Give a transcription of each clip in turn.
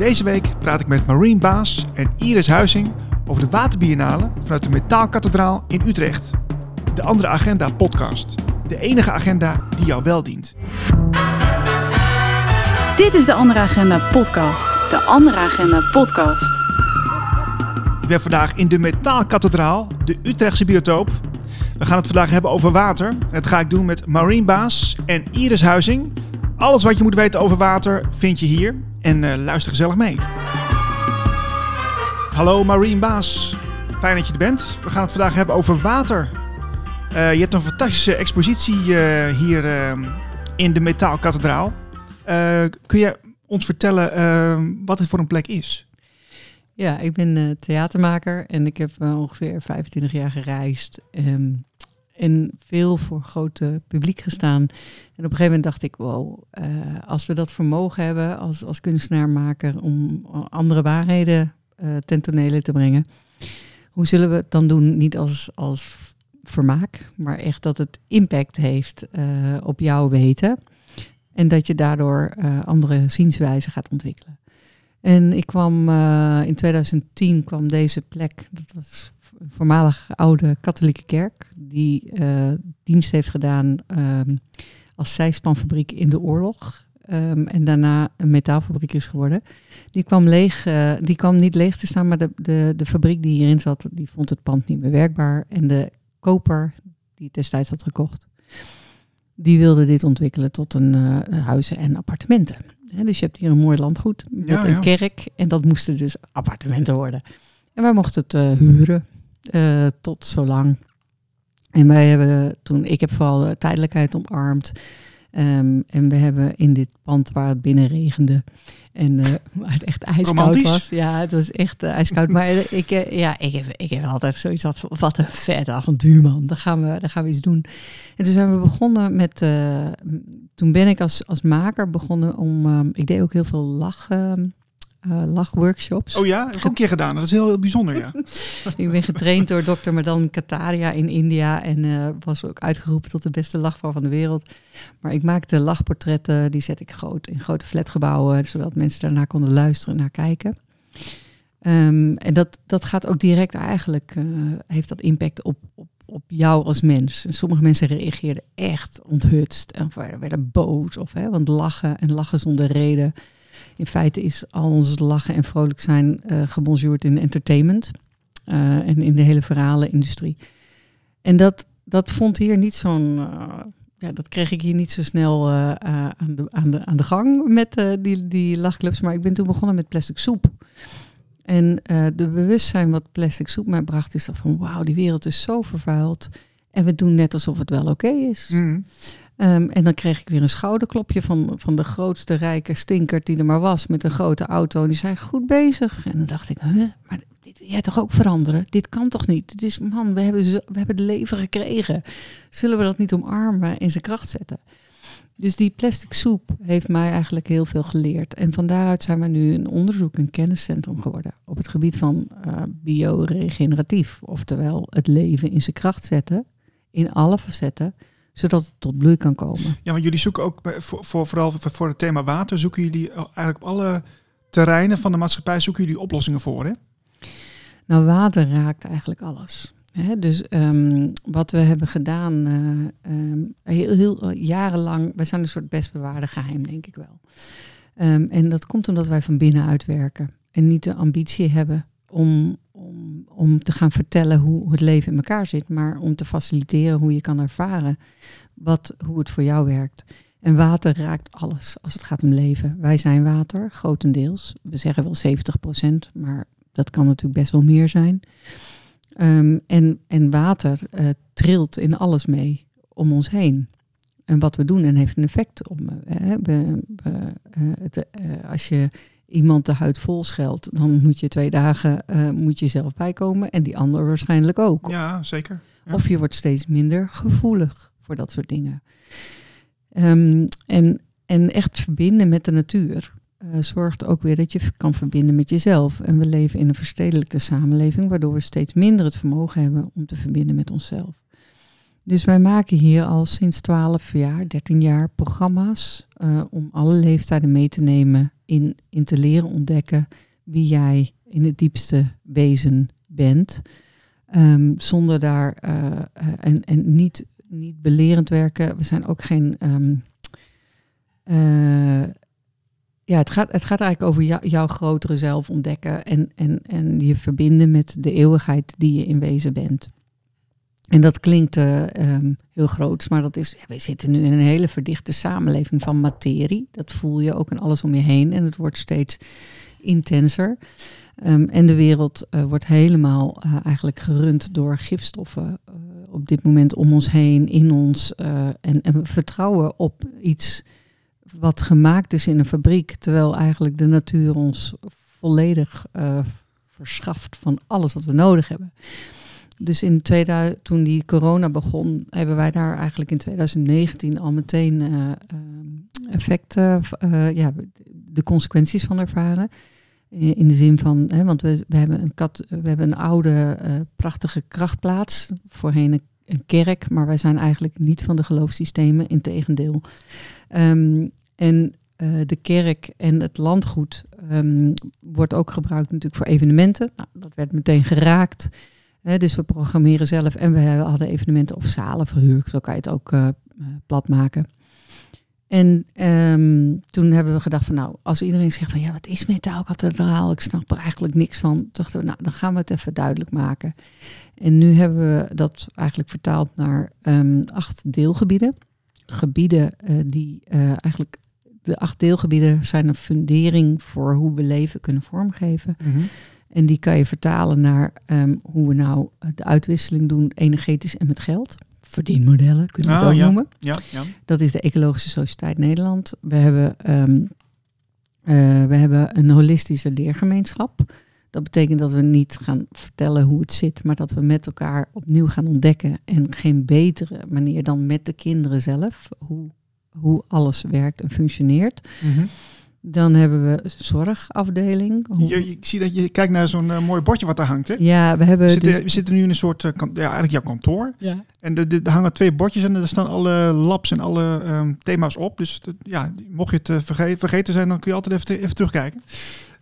Deze week praat ik met Marine Baas en Iris Huizing over de Waterbiennale vanuit de Metaalkathedraal in Utrecht. De andere agenda podcast. De enige agenda die jou wel dient. Dit is de Andere Agenda podcast. De Andere Agenda podcast. Ik ben vandaag in de Metaalkathedraal, de Utrechtse biotoop. We gaan het vandaag hebben over water. En dat ga ik doen met Marine Baas en Iris Huizing. Alles wat je moet weten over water vind je hier. En eh, luister gezellig mee. Hallo Marine Baas, fijn dat je er bent. We gaan het vandaag hebben over water. Eh, je hebt een fantastische expositie eh, hier in de Metaalkathedraal. Kun je ons vertellen wat het voor een plek is? Ja, ik ben theatermaker en ik heb ongeveer 25 jaar gereisd. ehm, en veel voor grote publiek gestaan. En op een gegeven moment dacht ik, wow, eh, als we dat vermogen hebben als, als kunstenaarmaker om andere waarheden eh ten tonele te brengen. Hoe zullen we het dan doen? Niet als, als vermaak, maar echt dat het impact heeft eh, op jouw weten. En dat je daardoor andere zienswijzen gaat ontwikkelen. En ik kwam in 2010 kwam deze plek, dat was voormalig oude katholieke kerk, die eh, dienst heeft gedaan ehm, als zijspanfabriek in de oorlog. ehm, en daarna een metaalfabriek is geworden. Die kwam, leeg, eh, die kwam niet leeg te staan, maar de, de, de fabriek die hierin zat, die vond het pand niet meer werkbaar. En de koper, die het destijds had gekocht, die wilde dit ontwikkelen tot een eh, huizen en appartementen. Hè, dus je hebt hier een mooi landgoed met Ja, een ja. kerk. En dat moesten dus appartementen worden. En wij mochten het huren eh, tot zo lang. En wij hebben toen, ik heb vooral de tijdelijkheid omarmd. Ehm, en we hebben in dit pand waar het binnen regende. En eh, waar het echt ijskoud was. Ja, het was echt eh, ijskoud. maar eh, ik, eh, ja, ik, heb, ik heb altijd zoiets gehad van, wat een vet avontuur man. Daar gaan we, daar gaan we iets doen. En toen zijn we begonnen met, eh, toen ben ik als, als maker begonnen om, ehm, ik deed ook heel veel lach, eh, lachworkshops. Oh ja, heb ik ook een keer gedaan. Dat is heel, heel bijzonder, ja. Ik ben getraind door dokter Madan Kataria in India en eh, was ook uitgeroepen tot de beste lachvrouw van de wereld. Maar ik maakte lachportretten, die zet ik groot in grote flatgebouwen, zodat mensen daarna konden luisteren en naar kijken. Ehm, en dat, dat gaat ook direct eigenlijk, eh, heeft dat impact op, op, op jou als mens. En sommige mensen reageerden echt onthutst en werden boos, of, hè, want lachen en lachen zonder reden. In feite is al ons lachen en vrolijk zijn eh gebonjourd in entertainment. eh, en in de hele verhalenindustrie. En dat, dat vond hier niet zo'n. eh, ja, dat kreeg ik hier niet zo snel aan, de, aan, de, aan de gang met die, die lachclubs. Maar ik ben toen begonnen met plastic soep. En de bewustzijn wat plastic soep mij bracht, is dat van wauw, die wereld is zo vervuild. En we doen net alsof het wel oké is. Mm. Ehm, en dan kreeg ik weer een schouderklopje van, van de grootste rijke stinkert die er maar was met een grote auto. En die zei, goed bezig. En dan dacht ik, huh, maar dit wil jij toch ook veranderen? Dit kan toch niet? Dit is, man, we hebben, zo, we hebben het leven gekregen. Zullen we dat niet omarmen en zijn kracht zetten? Dus die plastic soep heeft mij eigenlijk heel veel geleerd. En van daaruit zijn we nu een onderzoek, een kenniscentrum geworden. Op het gebied van eh bioregeneratief. Oftewel het leven in zijn kracht zetten. In alle facetten zodat het tot bloei kan komen. Ja, want jullie zoeken ook, bij- voor, voor, vooral voor, het thema water, zoeken jullie eigenlijk op alle terreinen van de maatschappij zoeken jullie oplossingen voor, hè? Nou, water raakt eigenlijk alles. Dus ehm, wat we hebben gedaan, eh, ehm, heel, heel eh, jarenlang, wij zijn een soort best bewaarde geheim, denk ik wel. Ehm, en dat komt omdat wij van binnenuit werken en niet de ambitie hebben om, om, om te gaan vertellen hoe het leven in elkaar zit, maar om te faciliteren hoe je kan ervaren wat, hoe het voor jou werkt. En water raakt alles als het gaat om leven. Wij zijn water, grotendeels. We zeggen wel 70% maar dat kan natuurlijk best wel meer zijn. Ehm, en, en water eh, trilt in alles mee om ons heen. En wat we doen en heeft een effect op eh, het, eh, als je iemand de huid vol scheldt, dan moet je twee dagen eh, moet je zelf bijkomen en die ander waarschijnlijk ook. Ja, zeker. Ja. Of je wordt steeds minder gevoelig voor dat soort dingen. Ehm, en, en echt verbinden met de natuur eh, zorgt ook weer dat je kan verbinden met jezelf. En we leven in een verstedelijkte samenleving, waardoor we steeds minder het vermogen hebben om te verbinden met onszelf. Dus wij maken hier al sinds 12 jaar, 13 jaar programma's eh, om alle leeftijden mee te nemen in, in te leren ontdekken wie jij in het diepste wezen bent. Ehm, zonder daar eh, eh, en, en niet, niet belerend werken. We zijn ook geen. ehm, eh, ja, het gaat, het gaat eigenlijk over jou- jouw grotere zelf ontdekken en, en, en je verbinden met de eeuwigheid die je in wezen bent. En dat klinkt eh, ehm, heel groots, maar dat is, ja, we zitten nu in een hele verdichte samenleving van materie. Dat voel je ook in alles om je heen en het wordt steeds intenser. Ehm, en de wereld eh, wordt helemaal eh, eigenlijk gerund door gifstoffen op dit moment om ons heen, in ons. en, en we vertrouwen op iets wat gemaakt is in een fabriek, terwijl eigenlijk de natuur ons volledig verschaft van alles wat we nodig hebben. Dus in 2000, toen die corona begon, hebben wij daar eigenlijk in 2019 al meteen eh, eh, effecten, eh, ja, de consequenties van ervaren. In de zin van, hè, want we, we, hebben een kat, we hebben een oude, eh, prachtige krachtplaats, voorheen een, kerk, maar wij zijn eigenlijk niet van de geloofssystemen, integendeel. Ehm en de kerk en het landgoed ehm, wordt ook gebruikt natuurlijk voor evenementen. Nou, dat werd meteen geraakt. Dus we programmeren zelf en we hadden evenementen of zalen verhuurd. Zo kan je het ook eh, plat maken. En ehm, toen hebben we gedacht van nou, als iedereen zegt van ja, wat is metaalkathedraal? Ik snap er eigenlijk niks van. Dachten we, nou, dan gaan we het even duidelijk maken. En nu hebben we dat eigenlijk vertaald naar ehm, acht deelgebieden. Gebieden eh, die eigenlijk, de acht deelgebieden zijn een fundering voor hoe we leven kunnen vormgeven. Mhm. En die kan je vertalen naar ehm, hoe we nou de uitwisseling doen, energetisch en met geld. Verdienmodellen kunnen we het Oh, ook ja. noemen. Ja, ja. Dat is de Ecologische Sociëteit Nederland. We hebben, ehm, eh, we hebben een holistische leergemeenschap. Dat betekent dat we niet gaan vertellen hoe het zit, maar dat we met elkaar opnieuw gaan ontdekken. En geen betere manier dan met de kinderen zelf, hoe, hoe alles werkt en functioneert. Mhm. Dan hebben we zorgafdeling. Je, je- ik zie dat je kijkt naar zo'n eh, mooi bordje wat daar hangt. Hè? ja, we hebben We zitten, dus- we zitten nu in een soort, eh, kan- ja, eigenlijk jouw kantoor. ja. En er- hangen twee bordjes en er staan alle labs en alle ehm, thema's op. Dus ja, mocht je het eh, verge- vergeten zijn, dan kun je altijd even, te- even terugkijken.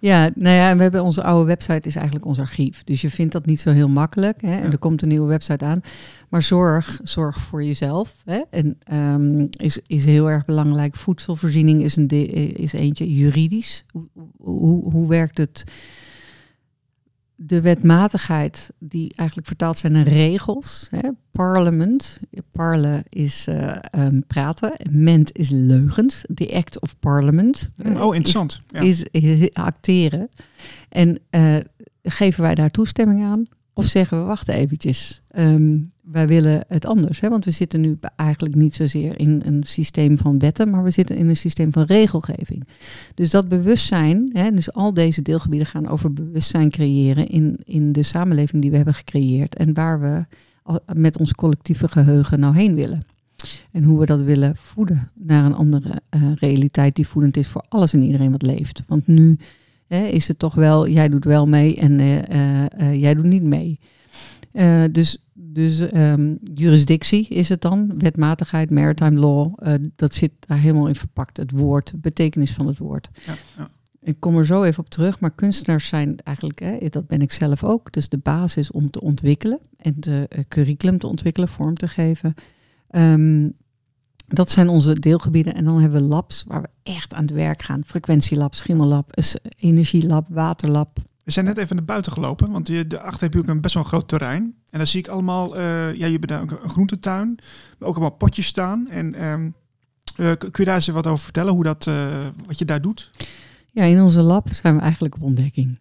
Ja, nou ja, we hebben onze oude website is eigenlijk ons archief. Dus je vindt dat niet zo heel makkelijk. Hè? En Ja. er komt een nieuwe website aan. Maar zorg, zorg voor jezelf. Hè? En ehm, is, is heel erg belangrijk. Voedselvoorziening is, een de- is eentje. Juridisch. Hoe, hoe, hoe werkt het? De wetmatigheid, die eigenlijk vertaald zijn naar regels. Hè? Parlement. Parle is eh, ehm, praten. Ment is leugens. The act of parliament. Oh, eh, interessant. Ja. is, is acteren. En eh, geven wij daar toestemming aan? Of zeggen we, wacht eventjes, ehm, wij willen het anders. Hè? Want we zitten nu eigenlijk niet zozeer in een systeem van wetten, maar we zitten in een systeem van regelgeving. Dus dat bewustzijn, hè, dus al deze deelgebieden gaan over bewustzijn creëren in, in de samenleving die we hebben gecreëerd. En waar we met ons collectieve geheugen nou heen willen. En hoe we dat willen voeden naar een andere eh, realiteit die voedend is voor alles en iedereen wat leeft. Want nu hè, is het toch wel, jij doet wel mee en eh, eh, jij doet niet mee. Dus dus ehm, jurisdictie is het dan, wetmatigheid, maritime law, eh, dat zit daar helemaal in verpakt. Het woord, betekenis van het woord. Ja, ja. Ik kom er zo even op terug, maar kunstenaars zijn eigenlijk, hè, dat ben ik zelf ook, dus de basis om te ontwikkelen en de eh, curriculum te ontwikkelen, vorm te geven. Ehm, dat zijn onze deelgebieden. En dan hebben we labs waar we echt aan het werk gaan. Frequentielab, schimellab, is- energielab, waterlab. We zijn net even naar buiten gelopen, want je, daarachter heb je ook een best wel een groot terrein. En dan zie ik allemaal, eh, ja, je daar ook een groentetuin, maar ook allemaal potjes staan. En ehm, eh, kun je daar eens wat over vertellen, hoe dat, eh, wat je daar doet? Ja, in onze lab zijn we eigenlijk op ontdekking.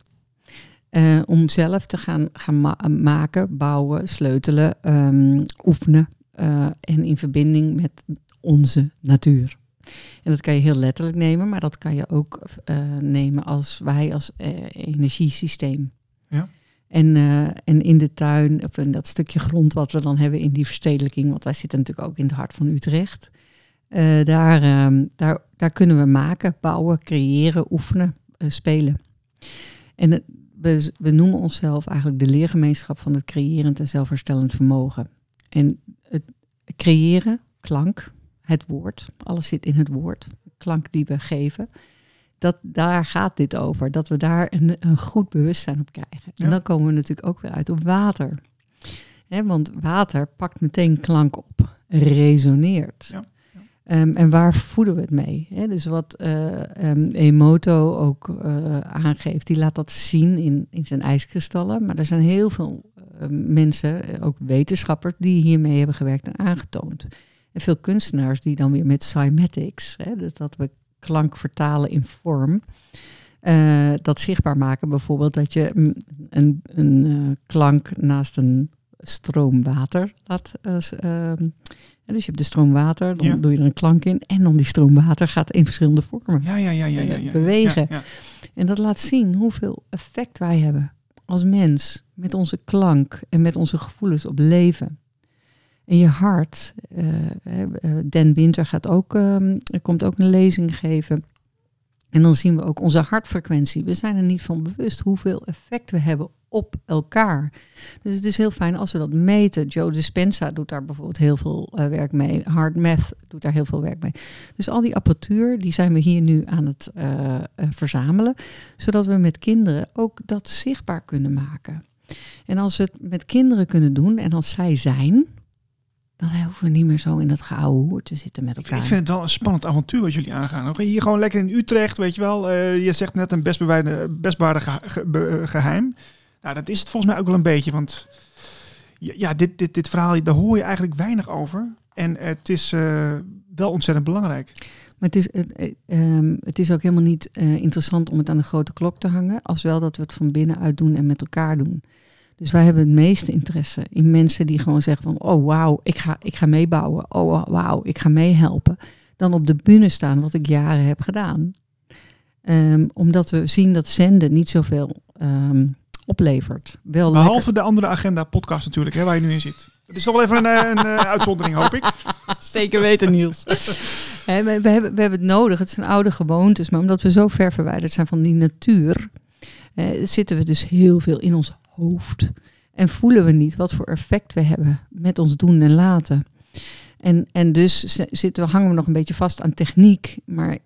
Om zelf te gaan, gaan ma- maken, bouwen, sleutelen, ehm, oefenen. en in verbinding met onze natuur. En dat kan je heel letterlijk nemen, maar dat kan je ook eh, nemen als wij als eh, energiesysteem. Ja. En, eh, en in de tuin, of in dat stukje grond wat we dan hebben in die verstedelijking, want wij zitten natuurlijk ook in het hart van Utrecht. daar, ehm, daar, daar kunnen we maken, bouwen, creëren, oefenen, spelen. En we, we noemen onszelf eigenlijk de leergemeenschap van het creërend en zelfherstellend vermogen. En het creëren, klank, het woord, alles zit in het woord, klank die we geven, dat, daar gaat dit over. Dat we daar een, een goed bewustzijn op krijgen. Ja. En dan komen we natuurlijk ook weer uit op water. Want water pakt meteen klank op, resoneert. Ja. Ehm, en waar voeden we het mee? Dus wat eh, ehm, Emoto ook eh, aangeeft, die laat dat zien in, in zijn ijskristallen. Maar er zijn heel veel eh, mensen, ook wetenschappers, die hiermee hebben gewerkt en aangetoond. En veel kunstenaars die dan weer met cymatics, hè, dus dat we klank vertalen in vorm, eh, dat zichtbaar maken. Bijvoorbeeld dat je een, een eh, klank naast een stroom water laat. eh, ehm, dus je hebt de stroom water, dan Ja. doe je er een klank in. En dan die stroom water gaat in verschillende vormen. Ja, ja, ja, ja. ja, ja. Bewegen. En dat laat zien hoeveel effect wij hebben als mens met onze klank en met onze gevoelens op leven. En je hart, eh, eh, Dan Winter gaat ook, ehm, komt ook een lezing geven. En dan zien we ook onze hartfrequentie. We zijn er niet van bewust hoeveel effect we hebben op elkaar. Dus het is heel fijn als we dat meten. Joe Dispenza doet daar bijvoorbeeld heel veel eh, werk mee. Hard Math doet daar heel veel werk mee. Dus al die apparatuur, die zijn we hier nu aan het verzamelen. Zodat we met kinderen ook dat zichtbaar kunnen maken. En als we het met kinderen kunnen doen en als zij zijn, dan hoeven we niet meer zo in dat geouwe hoer te zitten met elkaar. ik vind het wel een spannend avontuur wat jullie aangaan. Oké, hier gewoon lekker in Utrecht, weet je wel. Eh, je zegt net een best bewijde, best bewaarde ge- ge- be- eh, geheim. Nou, dat is het volgens mij ook wel een beetje. Want ja, dit, dit, dit verhaal, daar hoor je eigenlijk weinig over. En het is eh, wel ontzettend belangrijk. Maar het is, het, eh, ehm, het is ook helemaal niet interessant om het aan de grote klok te hangen, als wel dat we het van binnenuit doen en met elkaar doen. Dus wij hebben het meeste interesse in mensen die gewoon zeggen van, oh wauw, ik ga, ik ga meebouwen. Oh wauw, ik ga meehelpen. Dan op de bühne staan, wat ik jaren heb gedaan. Ehm, omdat we zien dat zenden niet zoveel ehm, oplevert. Wel lekker- Behalve de andere agenda podcast natuurlijk, hè, waar je nu in zit. Het is toch wel even een, eh, een, eh, uitzondering, hoop ik. Zeker weten, Niels. Hè, we, we hebben, we hebben het nodig. Het zijn oude gewoontes. Maar omdat we zo ver verwijderd zijn van die natuur, eh, zitten we dus heel veel in ons hoofd. En voelen we niet wat voor effect we hebben met ons doen en laten. En, en dus zitten we, hangen we nog een beetje vast aan techniek. Maar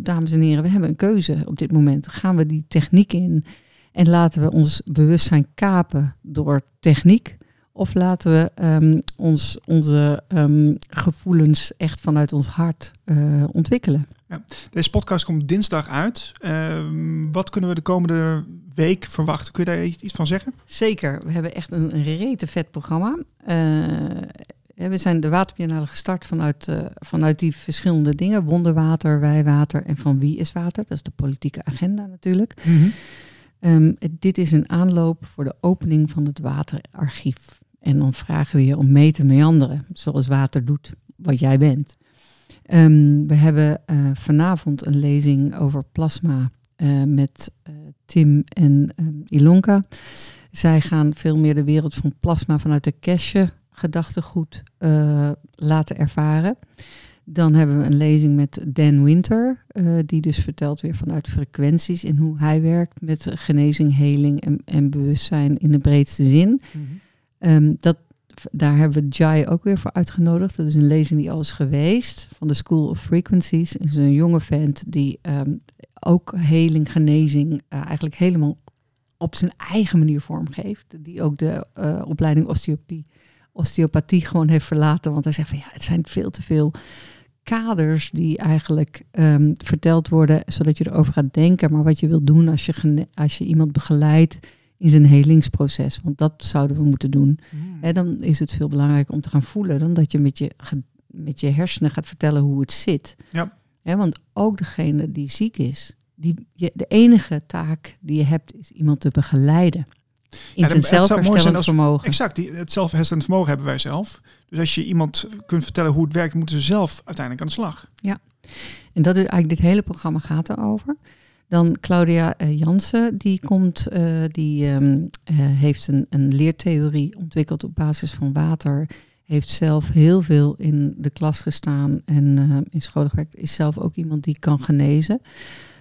dames en heren, we hebben een keuze op dit moment. Gaan we die techniek in en laten we ons bewustzijn kapen door techniek? Of laten we ehm, ons, onze ehm, gevoelens echt vanuit ons hart eh, ontwikkelen? Deze podcast komt dinsdag uit. Ehm, wat kunnen we de komende week verwachten? Kun je daar iets van zeggen? Zeker, we hebben echt een, rete vet programma. Eh, we zijn de Waterbiennale gestart vanuit, eh, vanuit die verschillende dingen. Wonderwater, wijwater en van wie is water. Dat is de politieke agenda natuurlijk. Ehm, dit is een aanloop voor de opening van het waterarchief. En dan vragen we je om mee te meanderen, zoals water doet, wat jij bent. Ehm, we hebben eh, vanavond een lezing over plasma eh, met eh, Tim en Ilonka. Zij gaan veel meer de wereld van plasma vanuit de cache gedachtegoed laten ervaren. Dan hebben we een lezing met Dan Winter, die dus vertelt weer vanuit frequenties in hoe hij werkt met genezing, heling en, en bewustzijn in de breedste zin. Ehm, dat, daar hebben we Jai ook weer voor uitgenodigd. Dat is een lezing die al is geweest van de School of Frequencies. Het is een jonge vent die ehm, ook heling, genezing eh, eigenlijk helemaal op zijn eigen manier vormgeeft. Die ook de eh, opleiding osteopathie, osteopathie gewoon heeft verlaten. Want hij zegt van ja, het zijn veel te veel kaders die eigenlijk ehm, verteld worden, zodat je erover gaat denken. Maar wat je wil doen als je, als je iemand begeleidt in zijn helingsproces. Want dat zouden we moeten doen. Hè, dan is het veel belangrijker om te gaan voelen dan dat je met je, met je hersenen gaat vertellen hoe het zit. Ja. Want ook degene die ziek is, die, je, de enige taak die je hebt is iemand te begeleiden. In Ja, zijn zelfherstellend als- vermogen. Exact, die, het zelfherstellend vermogen hebben wij zelf. Dus als je iemand kunt vertellen hoe het werkt, moeten ze zelf uiteindelijk aan de slag. En dat is eigenlijk dit hele programma gaat erover. Dan Claudia eh, Jansen, die komt, eh, die ehm, eh, heeft een, een leertheorie ontwikkeld op basis van water. Heeft zelf heel veel in de klas gestaan en eh, in school gewerkt. Is zelf ook iemand die kan genezen.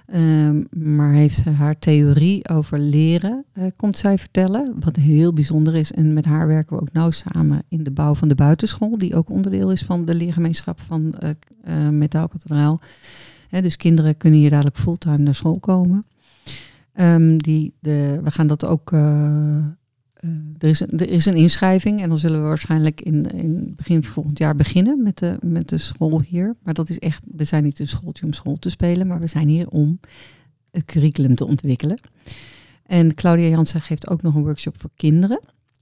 Ehm, maar heeft haar theorie over leren, komt zij vertellen. Wat heel bijzonder is. En met haar werken we ook nauw samen in de bouw van de buitenschool. Die ook onderdeel is van de leergemeenschap van Metaalkathedraal. Hè, dus kinderen kunnen hier dadelijk fulltime naar school komen. Ehm, die de, we gaan dat ook. eh, eh, er, is een, er is een inschrijving en dan zullen we waarschijnlijk in, in begin volgend jaar beginnen met de, met de school hier. Maar dat is echt, we zijn niet een schooltje om school te spelen, maar we zijn hier om een curriculum te ontwikkelen. En Claudia Jansen geeft ook nog een workshop voor kinderen.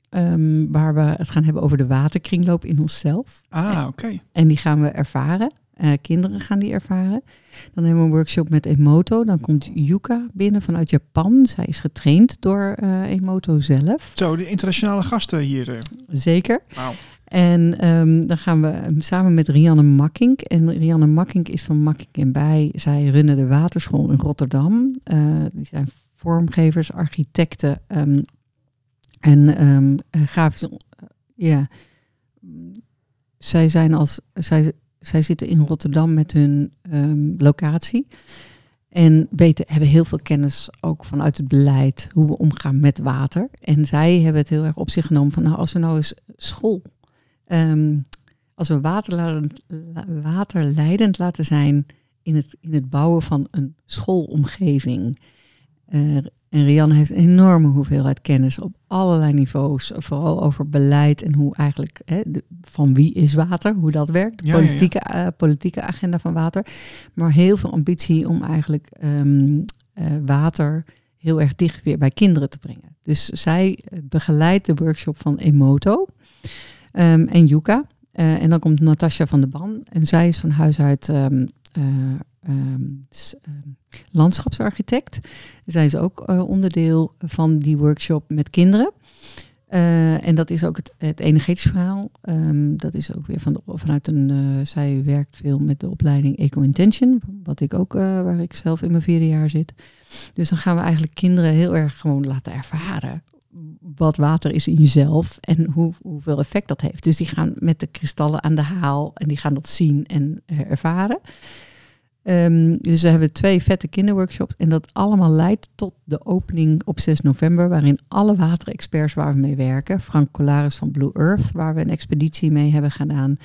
ehm, waar we het gaan hebben over de waterkringloop in onszelf. Ah, oké. En die gaan we ervaren. Eh, kinderen gaan die ervaren. Dan hebben we een workshop met Emoto. Dan komt Yuka binnen vanuit Japan. Zij is getraind door eh, Emoto zelf. Zo, de internationale gasten hier. eh. Zeker. En ehm, dan gaan we samen met Rianne Makkink. En Rianne Makkink is van Makkink en Bij. Zij runnen de waterschool in Rotterdam. Die zijn vormgevers, architecten ehm, en eh, grafisch. ja, zij zijn als zij, zij zitten in Rotterdam met hun ehm, locatie. En weten, hebben heel veel kennis ook vanuit het beleid, hoe we omgaan met water. En zij hebben het heel erg op zich genomen van, nou, als we nou eens school, ehm, als we waterleidend, waterleidend laten zijn in het, in het bouwen van een schoolomgeving. Eh, en Rianne heeft een enorme hoeveelheid kennis op allerlei niveaus, vooral over beleid en hoe eigenlijk, hè, de- van wie is water, hoe dat werkt, de Ja, ja, ja. politieke, eh, politieke agenda van water. Maar heel veel ambitie om eigenlijk ehm, eh, water heel erg dicht weer bij kinderen te brengen. Dus zij eh, begeleidt de workshop van Emoto ehm, en Yuka. En dan komt Natasja van de Ban. En zij is van huis uit ehm, eh, ehm, ehm, landschapsarchitect. Zij is ook eh, onderdeel van die workshop met kinderen. Eh, en dat is ook het, het energetisch verhaal. Ehm, dat is ook weer van vanuit een. eh, zij werkt veel met de opleiding Eco Intention, wat ik ook, waar ik zelf in mijn vierde jaar zit. Dus dan gaan we eigenlijk kinderen heel erg gewoon laten ervaren wat water is in jezelf en hoe, hoeveel effect dat heeft. Dus die gaan met de kristallen aan de haal en die gaan dat zien en ervaren. Ehm, dus we hebben twee vette kinderworkshops en dat allemaal leidt tot de opening op 6 november, waarin alle waterexperts waar we mee werken, Frank Colaris van Blue Earth, waar we een expeditie mee hebben gedaan,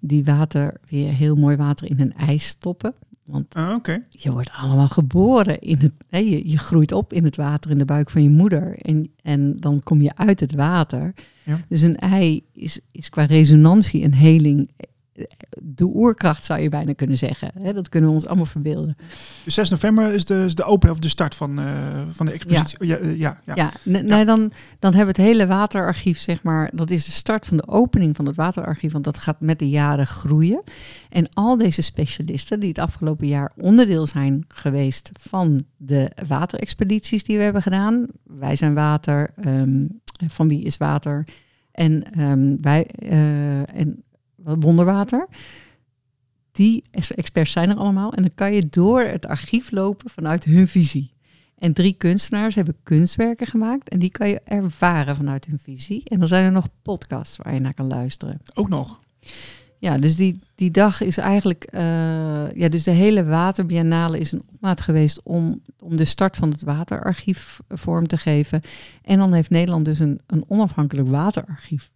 die water weer heel mooi water in een ijs stoppen. Want Ah, je wordt allemaal geboren in het, hè, je, je groeit op in het water in de buik van je moeder en, en dan kom je uit het water. Ja. Dus een ei is, is qua resonantie en heling de oerkracht zou je bijna kunnen zeggen. Hè, dat kunnen we ons allemaal verbeelden. Dus 6 november is de, is de open of de start van, eh, van de expositie. Ja, ja, ja, ja. Ja, n- nee, dan, dan hebben we het hele waterarchief, zeg maar, dat is de start van de opening van het waterarchief, want dat gaat met de jaren groeien. En al deze specialisten die het afgelopen jaar onderdeel zijn geweest van de waterexpedities die we hebben gedaan. Wij zijn water, ehm, van wie is water en ehm, wij eh, en wonderwater. Die ex- experts zijn er allemaal en dan kan je door het archief lopen vanuit hun visie. En drie kunstenaars hebben kunstwerken gemaakt en die kan je ervaren vanuit hun visie. En dan zijn er nog podcasts waar je naar kan luisteren. Ook nog. Ja, dus die, die dag is eigenlijk, eh, ja, dus de hele Waterbiennale is een opmaat geweest om, om de start van het waterarchief vorm te geven. En dan heeft Nederland dus een, een onafhankelijk waterarchief.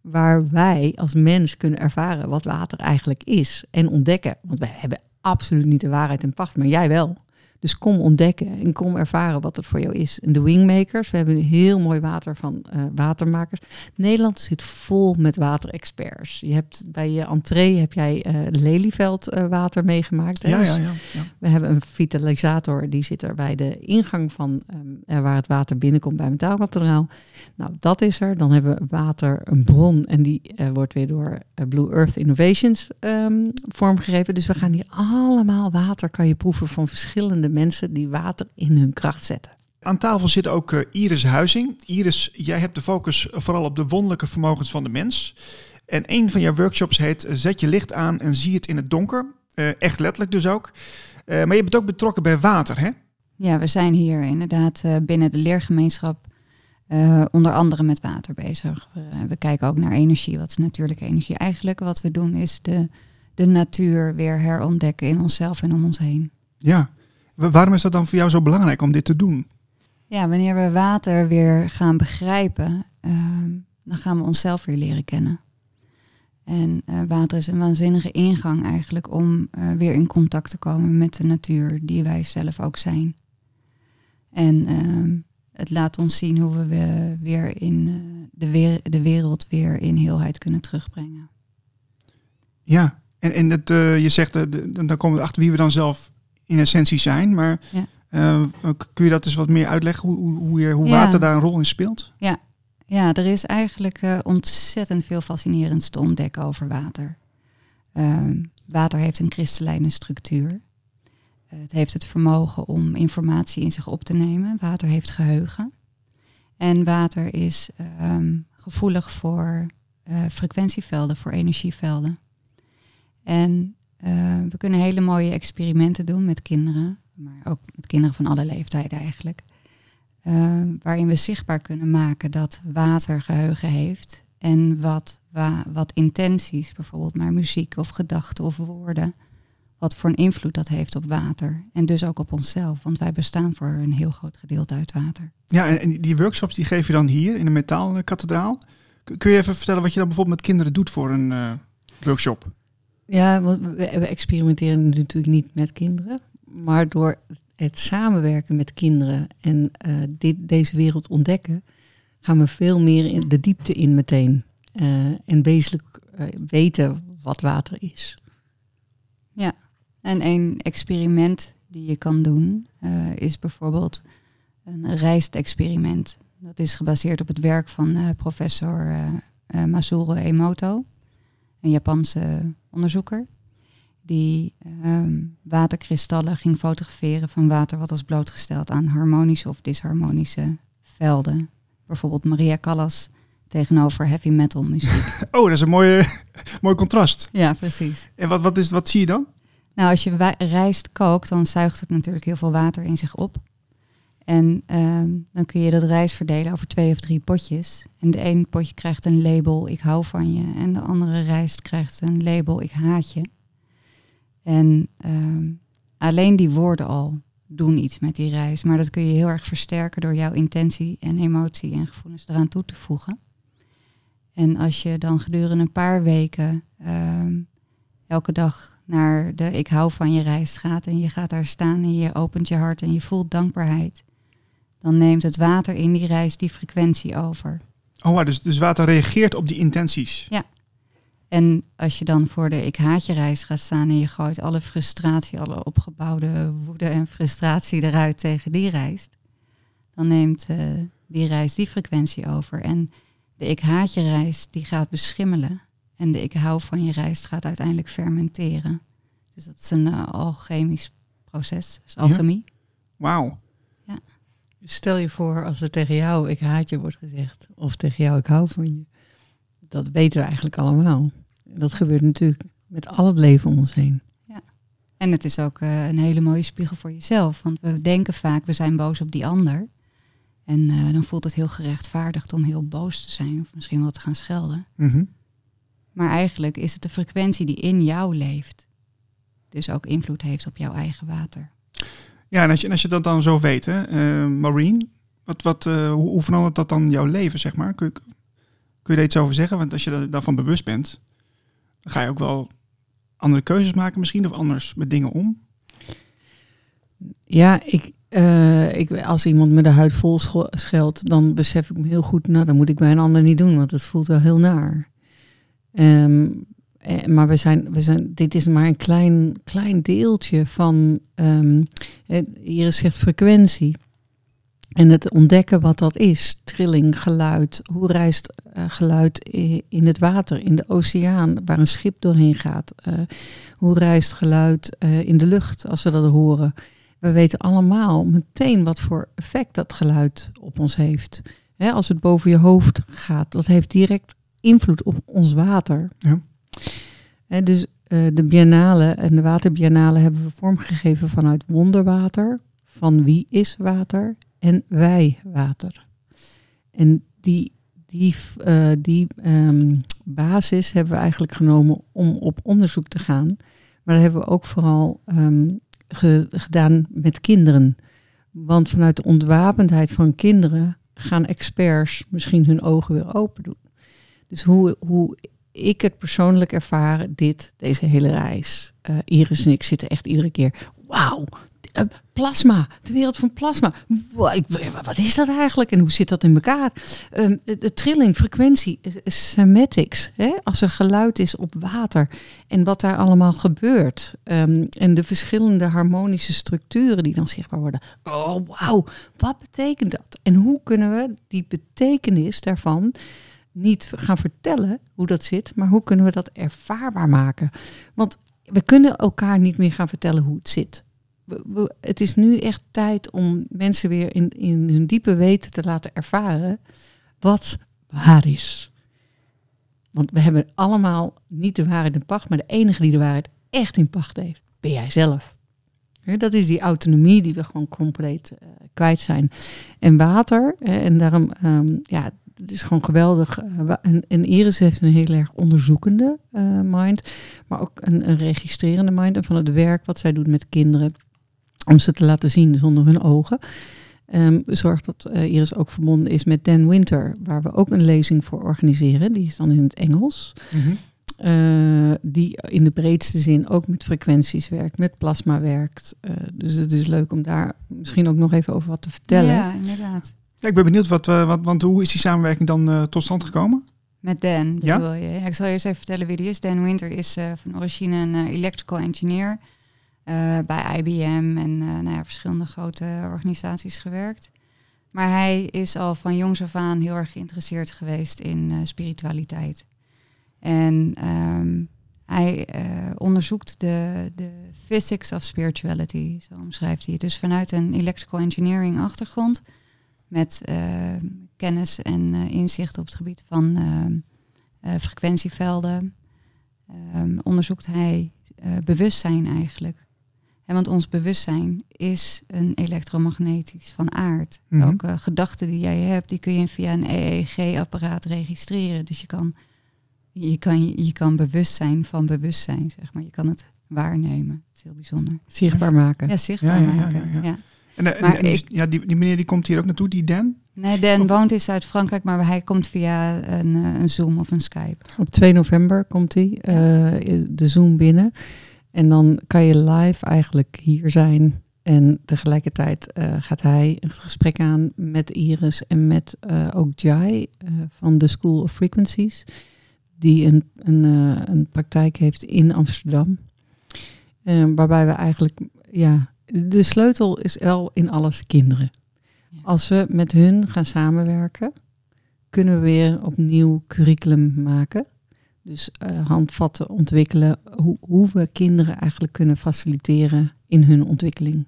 Waar wij als mens kunnen ervaren wat water eigenlijk is en ontdekken. Want wij hebben absoluut niet de waarheid in pacht, maar jij wel. Dus kom ontdekken en kom ervaren wat het voor jou is. En de Wingmakers, we hebben een heel mooi water van eh, watermakers. Nederland zit vol met waterexperts. Je hebt bij je entree heb jij Lelyveld eh, water meegemaakt. Ja, Dus ja, ja. ja. We hebben een vitalisator, die zit er bij de ingang van eh, waar het water binnenkomt bij Metaalkathedraal. Nou, dat is er. Dan hebben we water, een bron, en die wordt weer door Blue Earth Innovations ehm, vormgegeven. Dus we gaan hier allemaal water kan je proeven van verschillende mensen die water in hun kracht zetten. Aan tafel zit ook eh, Iris Huizing. Iris, jij hebt de focus vooral op de wonderlijke vermogens van de mens. En een van jouw workshops heet eh, Zet je licht aan en zie het in het donker. Eh, echt letterlijk dus ook. Eh, maar je bent ook betrokken bij water, hè? Ja, we zijn hier inderdaad eh, binnen de leergemeenschap eh, onder andere met water bezig. We, we kijken ook naar energie. Wat is natuurlijke energie? Eigenlijk wat we doen is de, de natuur weer herontdekken in onszelf en om ons heen. Ja. Wa- Waarom is dat dan voor jou zo belangrijk om dit te doen? Ja, wanneer we water weer gaan begrijpen, ehm, dan gaan we onszelf weer leren kennen. En eh, water is een waanzinnige ingang eigenlijk om eh, weer in contact te komen met de natuur, die wij zelf ook zijn. En ehm, het laat ons zien hoe we we- weer in eh, de, weer, de wereld weer in heelheid kunnen terugbrengen. Ja, en, en eh, je zegt, dan komen we achter wie we dan zelf in essentie zijn. Maar Ja. eh, kun je dat eens wat meer uitleggen, hoe, hoe, hoe, Ja. water daar een rol in speelt? Ja, er is eigenlijk eh, ontzettend veel fascinerends te ontdekken over water. Ehm, water heeft een kristallijne structuur. Eh, het heeft het vermogen om informatie in zich op te nemen. Water heeft geheugen. En water is ehm, gevoelig voor frequentievelden, voor energievelden. En eh, we kunnen hele mooie experimenten doen met kinderen, maar ook met kinderen van alle leeftijden eigenlijk. Eh, waarin we zichtbaar kunnen maken dat water geheugen heeft en wat, wa- wat intenties, bijvoorbeeld maar muziek of gedachten of woorden, wat voor een invloed dat heeft op water en dus ook op onszelf, want wij bestaan voor een heel groot gedeelte uit water. Ja, en, die workshops die geef je dan hier in de metaalkathedraal. Kun je even vertellen wat je dan bijvoorbeeld met kinderen doet voor een eh, workshop? Ja, want we, experimenteren natuurlijk niet met kinderen. Maar door het samenwerken met kinderen en eh, dit, deze wereld ontdekken, gaan we veel meer in de diepte in meteen. Eh, en wezenlijk eh, weten wat water is. En een experiment die je kan doen is bijvoorbeeld een rijstexperiment. Dat is gebaseerd op het werk van professor Masuro Emoto, een Japanse onderzoeker. Die ehm, waterkristallen ging fotograferen van water wat was blootgesteld aan harmonische of disharmonische velden. Bijvoorbeeld Maria Callas tegenover heavy metal muziek. Oh, dat is een mooie, mooi contrast. ja, precies. En wat, wat, is, wat zie je dan? Nou, als je rijst kookt, dan zuigt het natuurlijk heel veel water in zich op. En ehm, dan kun je dat rijst verdelen over twee of drie potjes. En de ene potje krijgt een label, ik hou van je. En de andere rijst krijgt een label, ik haat je. En ehm, alleen die woorden al doen iets met die rijst. Maar dat kun je heel erg versterken door jouw intentie en emotie en gevoelens eraan toe te voegen. En als je dan gedurende een paar weken ehm, elke dag naar de ik hou van je rijst gaat en je gaat daar staan en je opent je hart en je voelt dankbaarheid, dan neemt het water in die rijst die frequentie over. Oh, dus, dus water reageert op die intenties. En als je dan voor de ik haat je rijst gaat staan en je gooit alle frustratie, alle opgebouwde woede en frustratie eruit tegen die rijst, dan neemt eh, die rijst die frequentie over. En de ik haat je rijst die gaat beschimmelen en de ik hou van je rijst gaat uiteindelijk fermenteren. Dus dat is een eh, alchemisch proces, dus Ja. alchemie. Wauw. Stel je voor als er tegen jou ik haat je wordt gezegd. Of tegen jou ik hou van je. Dat weten we eigenlijk allemaal. En dat gebeurt natuurlijk met al het leven om ons heen. En het is ook eh, een hele mooie spiegel voor jezelf. Want we denken vaak, we zijn boos op die ander. En eh, dan voelt het heel gerechtvaardigd om heel boos te zijn. Of misschien wel te gaan schelden. Mhm. Maar eigenlijk is het de frequentie die in jou leeft. Dus ook invloed heeft op jouw eigen water. Ja, en als je, als je dat dan zo weet, hè, eh, Maureen, wat, wat, eh, hoe, hoe verandert dat dan jouw leven, zeg maar? Kun je, kun je daar iets over zeggen? Want als je daar- daarvan bewust bent, dan ga je ook wel andere keuzes maken misschien, of anders met dingen om. Ja, ik, eh, ik, als iemand me de huid vol scheldt, dan besef ik me heel goed, nou, dan moet ik bij een ander niet doen, want het voelt wel heel naar. Ehm, eh, maar we zijn, we zijn, dit is maar een klein, klein deeltje van, eh, Iris zegt frequentie. En het ontdekken wat dat is, trilling, geluid, hoe reist eh, geluid in het water, in de oceaan, waar een schip doorheen gaat. eh, hoe reist geluid eh, in de lucht als we dat horen. We weten allemaal meteen wat voor effect dat geluid op ons heeft. Als het boven je hoofd gaat, dat heeft direct invloed op ons water. Ja. Dus eh, de biennale en de waterbiennale hebben we vormgegeven vanuit wonderwater, van wie is water en wij water. En die, die, eh, die ehm, basis hebben we eigenlijk genomen om op onderzoek te gaan. Maar dat hebben we ook vooral ehm, ge- gedaan met kinderen. Want vanuit de ontwapendheid van kinderen gaan experts misschien hun ogen weer open doen. Dus hoe, hoe ik het persoonlijk ervaren, dit, deze hele reis. Eh, Iris en ik zitten echt iedere keer, wauw, eh, plasma, de wereld van plasma. Wat is dat eigenlijk en hoe zit dat in elkaar? Ehm, de trilling, frequentie, eh, cymatics, hè? als er geluid is op water en wat daar allemaal gebeurt. Ehm, en de verschillende harmonische structuren die dan zichtbaar worden. Oh, wauw, wat betekent dat? En hoe kunnen we die betekenis daarvan niet gaan vertellen hoe dat zit, maar hoe kunnen we dat ervaarbaar maken? Want we kunnen elkaar niet meer gaan vertellen hoe het zit. Het is nu echt tijd om mensen weer in, in hun diepe weten te laten ervaren wat waar is. Want we hebben allemaal niet de waarheid in pacht, maar de enige die de waarheid echt in pacht heeft, ben jij zelf. Dat is die autonomie die we gewoon compleet eh, kwijt zijn. En water, en daarom, ehm, ja, het is gewoon geweldig. eh, en, en Iris heeft een heel erg onderzoekende eh, mind, maar ook een, een registrerende mind. En van het werk wat zij doet met kinderen, om ze te laten zien zonder hun ogen. Ehm zorgt dat eh, Iris ook verbonden is met Dan Winter, waar we ook een lezing voor organiseren. Die is dan in het Engels. Mhm. Eh, die in de breedste zin ook met frequenties werkt, met plasma werkt. Eh, dus het is leuk om daar misschien ook nog even over wat te vertellen. Ja, inderdaad. Ja, ik ben benieuwd, wat, eh, wat, want hoe is die samenwerking dan eh, tot stand gekomen? Met Dan, Ja? bedoel je? Ja, ik zal eerst even vertellen wie die is. Dan Winter is eh, van origine een electrical engineer bij IBM en nou ja, verschillende grote organisaties gewerkt. Maar hij is al van jongs af aan heel erg geïnteresseerd geweest in spiritualiteit. En ehm, hij onderzoekt de, de physics of spirituality, zo omschrijft hij het. Dus vanuit een electrical engineering achtergrond met eh, kennis en eh, inzicht op het gebied van eh, frequentievelden, ehm, onderzoekt hij bewustzijn eigenlijk. En want ons bewustzijn is een elektromagnetisch van aard. Mhm. Welke gedachten die jij hebt, die kun je via een EEG-apparaat registreren. Dus je kan, je, kan, je kan bewustzijn van bewustzijn, zeg maar. Je kan het waarnemen. Het is heel bijzonder. Zichtbaar maken. Ja, zichtbaar Ja, ja, ja, maken. ja. En, eh, en- Maar en die, ik- ja, die, die meneer die komt hier ook naartoe, die Dan? Nee, Dan Of- woont is uit Frankrijk, maar hij komt via een, eh, een Zoom of een Skype. Op 2 november komt hij eh, de Zoom binnen. En dan kan je live eigenlijk hier zijn. En tegelijkertijd eh, gaat hij een gesprek aan met Iris en met eh, ook Jai eh, van de School of Frequencies. Die een, een, een praktijk heeft in Amsterdam. Waarbij we eigenlijk, ja, de sleutel is wel in alles kinderen. Als we met hun gaan samenwerken, kunnen we weer opnieuw curriculum maken. Dus eh, handvatten ontwikkelen, hoe, hoe we kinderen eigenlijk kunnen faciliteren in hun ontwikkeling.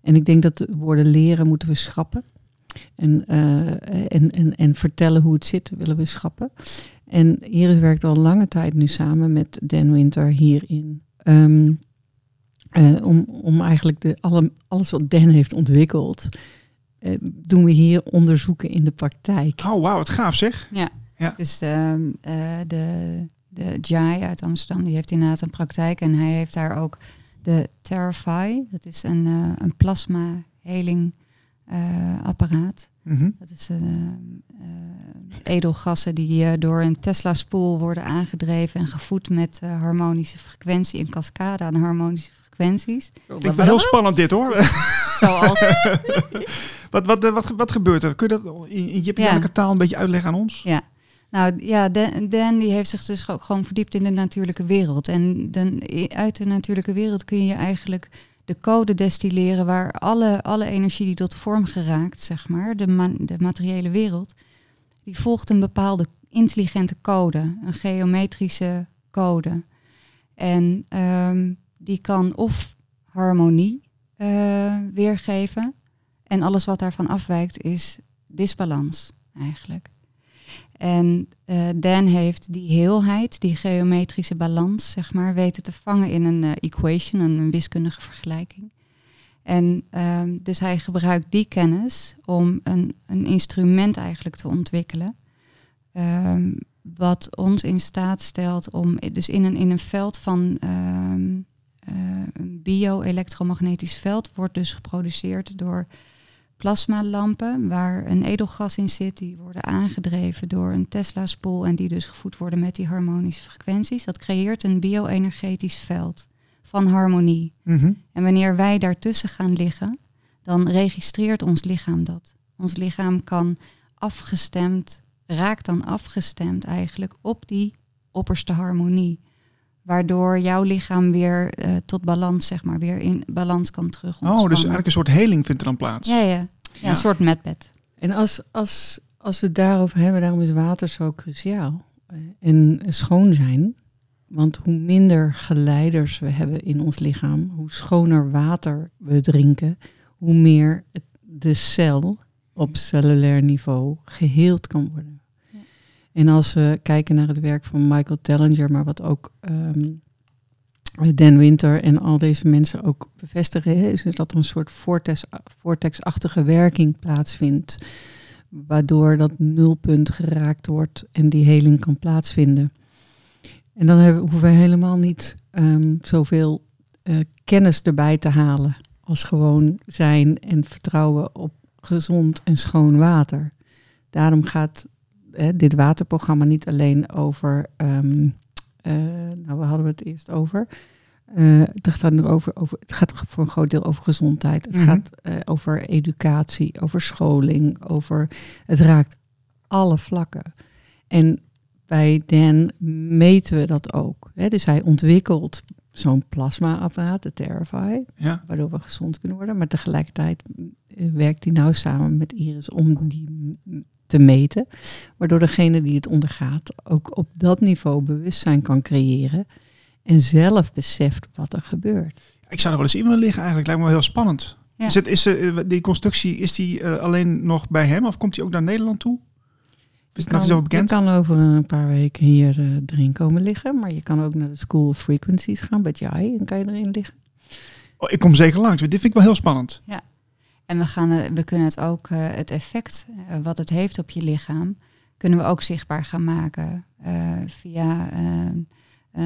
En ik denk dat de woorden leren moeten we schrappen. En, eh, en, en, en vertellen hoe het zit willen we schrappen. En Iris werkt al lange tijd nu samen met Dan Winter hierin. Ehm, eh, om, om eigenlijk de, alle, alles wat Dan heeft ontwikkeld, eh, doen we hier onderzoeken in de praktijk. Oh, wauw, wat gaaf zeg. Dus ehm, eh, de, de Jai uit Amsterdam, die heeft inderdaad een praktijk. En hij heeft daar ook de Terrify. Dat is een, eh, een plasma heling eh, apparaat. Mhm. Dat is eh, eh, edelgassen die eh, door een Tesla-spoel worden aangedreven en gevoed met harmonische frequentie, een cascade aan harmonische frequenties. Klinkt wel heel spannend dit hoor. Zoals wat, wat, eh, wat, wat gebeurt er? Kun je dat in, in je Ja. taal een beetje uitleggen aan ons? Ja, nou ja, Dan, Dan die heeft zich dus ook gewoon verdiept in de natuurlijke wereld. En dan, uit de natuurlijke wereld kun je eigenlijk de code destilleren waar alle, alle energie die tot vorm geraakt, zeg maar, de, ma- de materiële wereld, die volgt een bepaalde intelligente code, een geometrische code. En ehm, die kan of harmonie eh, weergeven. En alles wat daarvan afwijkt is disbalans eigenlijk. En eh, Dan heeft die heelheid, die geometrische balans, zeg maar, weten te vangen in een eh, equation, een, wiskundige vergelijking. En ehm, dus hij gebruikt die kennis om een, een instrument eigenlijk te ontwikkelen. ehm, wat ons in staat stelt om, dus in een, in een veld van ehm, eh, een bio-elektromagnetisch veld, wordt dus geproduceerd door plasmalampen waar een edelgas in zit. Die worden aangedreven door een Tesla-spoel en die dus gevoed worden met die harmonische frequenties. Dat creëert een bio-energetisch veld van harmonie. Mhm. En wanneer wij daartussen gaan liggen, dan registreert ons lichaam dat. Ons lichaam kan afgestemd, raakt dan afgestemd eigenlijk op die opperste harmonie. Waardoor jouw lichaam weer eh, tot balans, zeg maar, weer in balans kan terug Oh, dus eigenlijk een soort heling vindt er dan plaats. Ja, ja. ja, Ja. een soort medbed. En als, als, als we het daarover hebben, daarom is water zo cruciaal. Eh, En schoon zijn. Want hoe minder geleiders we hebben in ons lichaam, hoe schoner water we drinken, hoe meer het- de cel op cellulair niveau geheeld kan worden. En als we kijken naar het werk van Michael Tellinger, maar wat ook ehm, Dan Winter en al deze mensen ook bevestigen, is dat er een soort vortex, vortexachtige werking plaatsvindt, waardoor dat nulpunt geraakt wordt en die heling kan plaatsvinden. En dan hebben, hoeven we helemaal niet ehm, zoveel eh, kennis erbij te halen als gewoon zijn en vertrouwen op gezond en schoon water. Daarom gaat hè, dit waterprogramma niet alleen over, ehm, eh, nou we hadden het eerst over, eh, het, gaat nu over, over, het gaat voor een groot deel over gezondheid. Het Mhm. gaat eh, over educatie, over scholing, over het raakt alle vlakken. En bij Dan meten we dat ook. Hè? Dus hij ontwikkelt zo'n plasma-apparaat, de Terrify, Ja. waardoor we gezond kunnen worden. Maar tegelijkertijd werkt hij nou samen met Iris om die te meten. Waardoor degene die het ondergaat ook op dat niveau bewustzijn kan creëren. En zelf beseft wat er gebeurt. Ik zou er wel eens in willen liggen eigenlijk. Lijkt me wel heel spannend. Ja. Is, het, is eh, die constructie is die, eh, alleen nog bij hem of komt hij ook naar Nederland toe? Is het nog iets over Je bekend? kan over een paar weken hier eh, erin komen liggen. Maar je kan ook naar de School of Frequencies gaan bij Jai. En kan je erin liggen. Oh, ik kom zeker langs. Dit vind ik wel heel spannend. En we, gaan, we kunnen het ook, eh, het effect eh, wat het heeft op je lichaam, kunnen we ook zichtbaar gaan maken eh, via een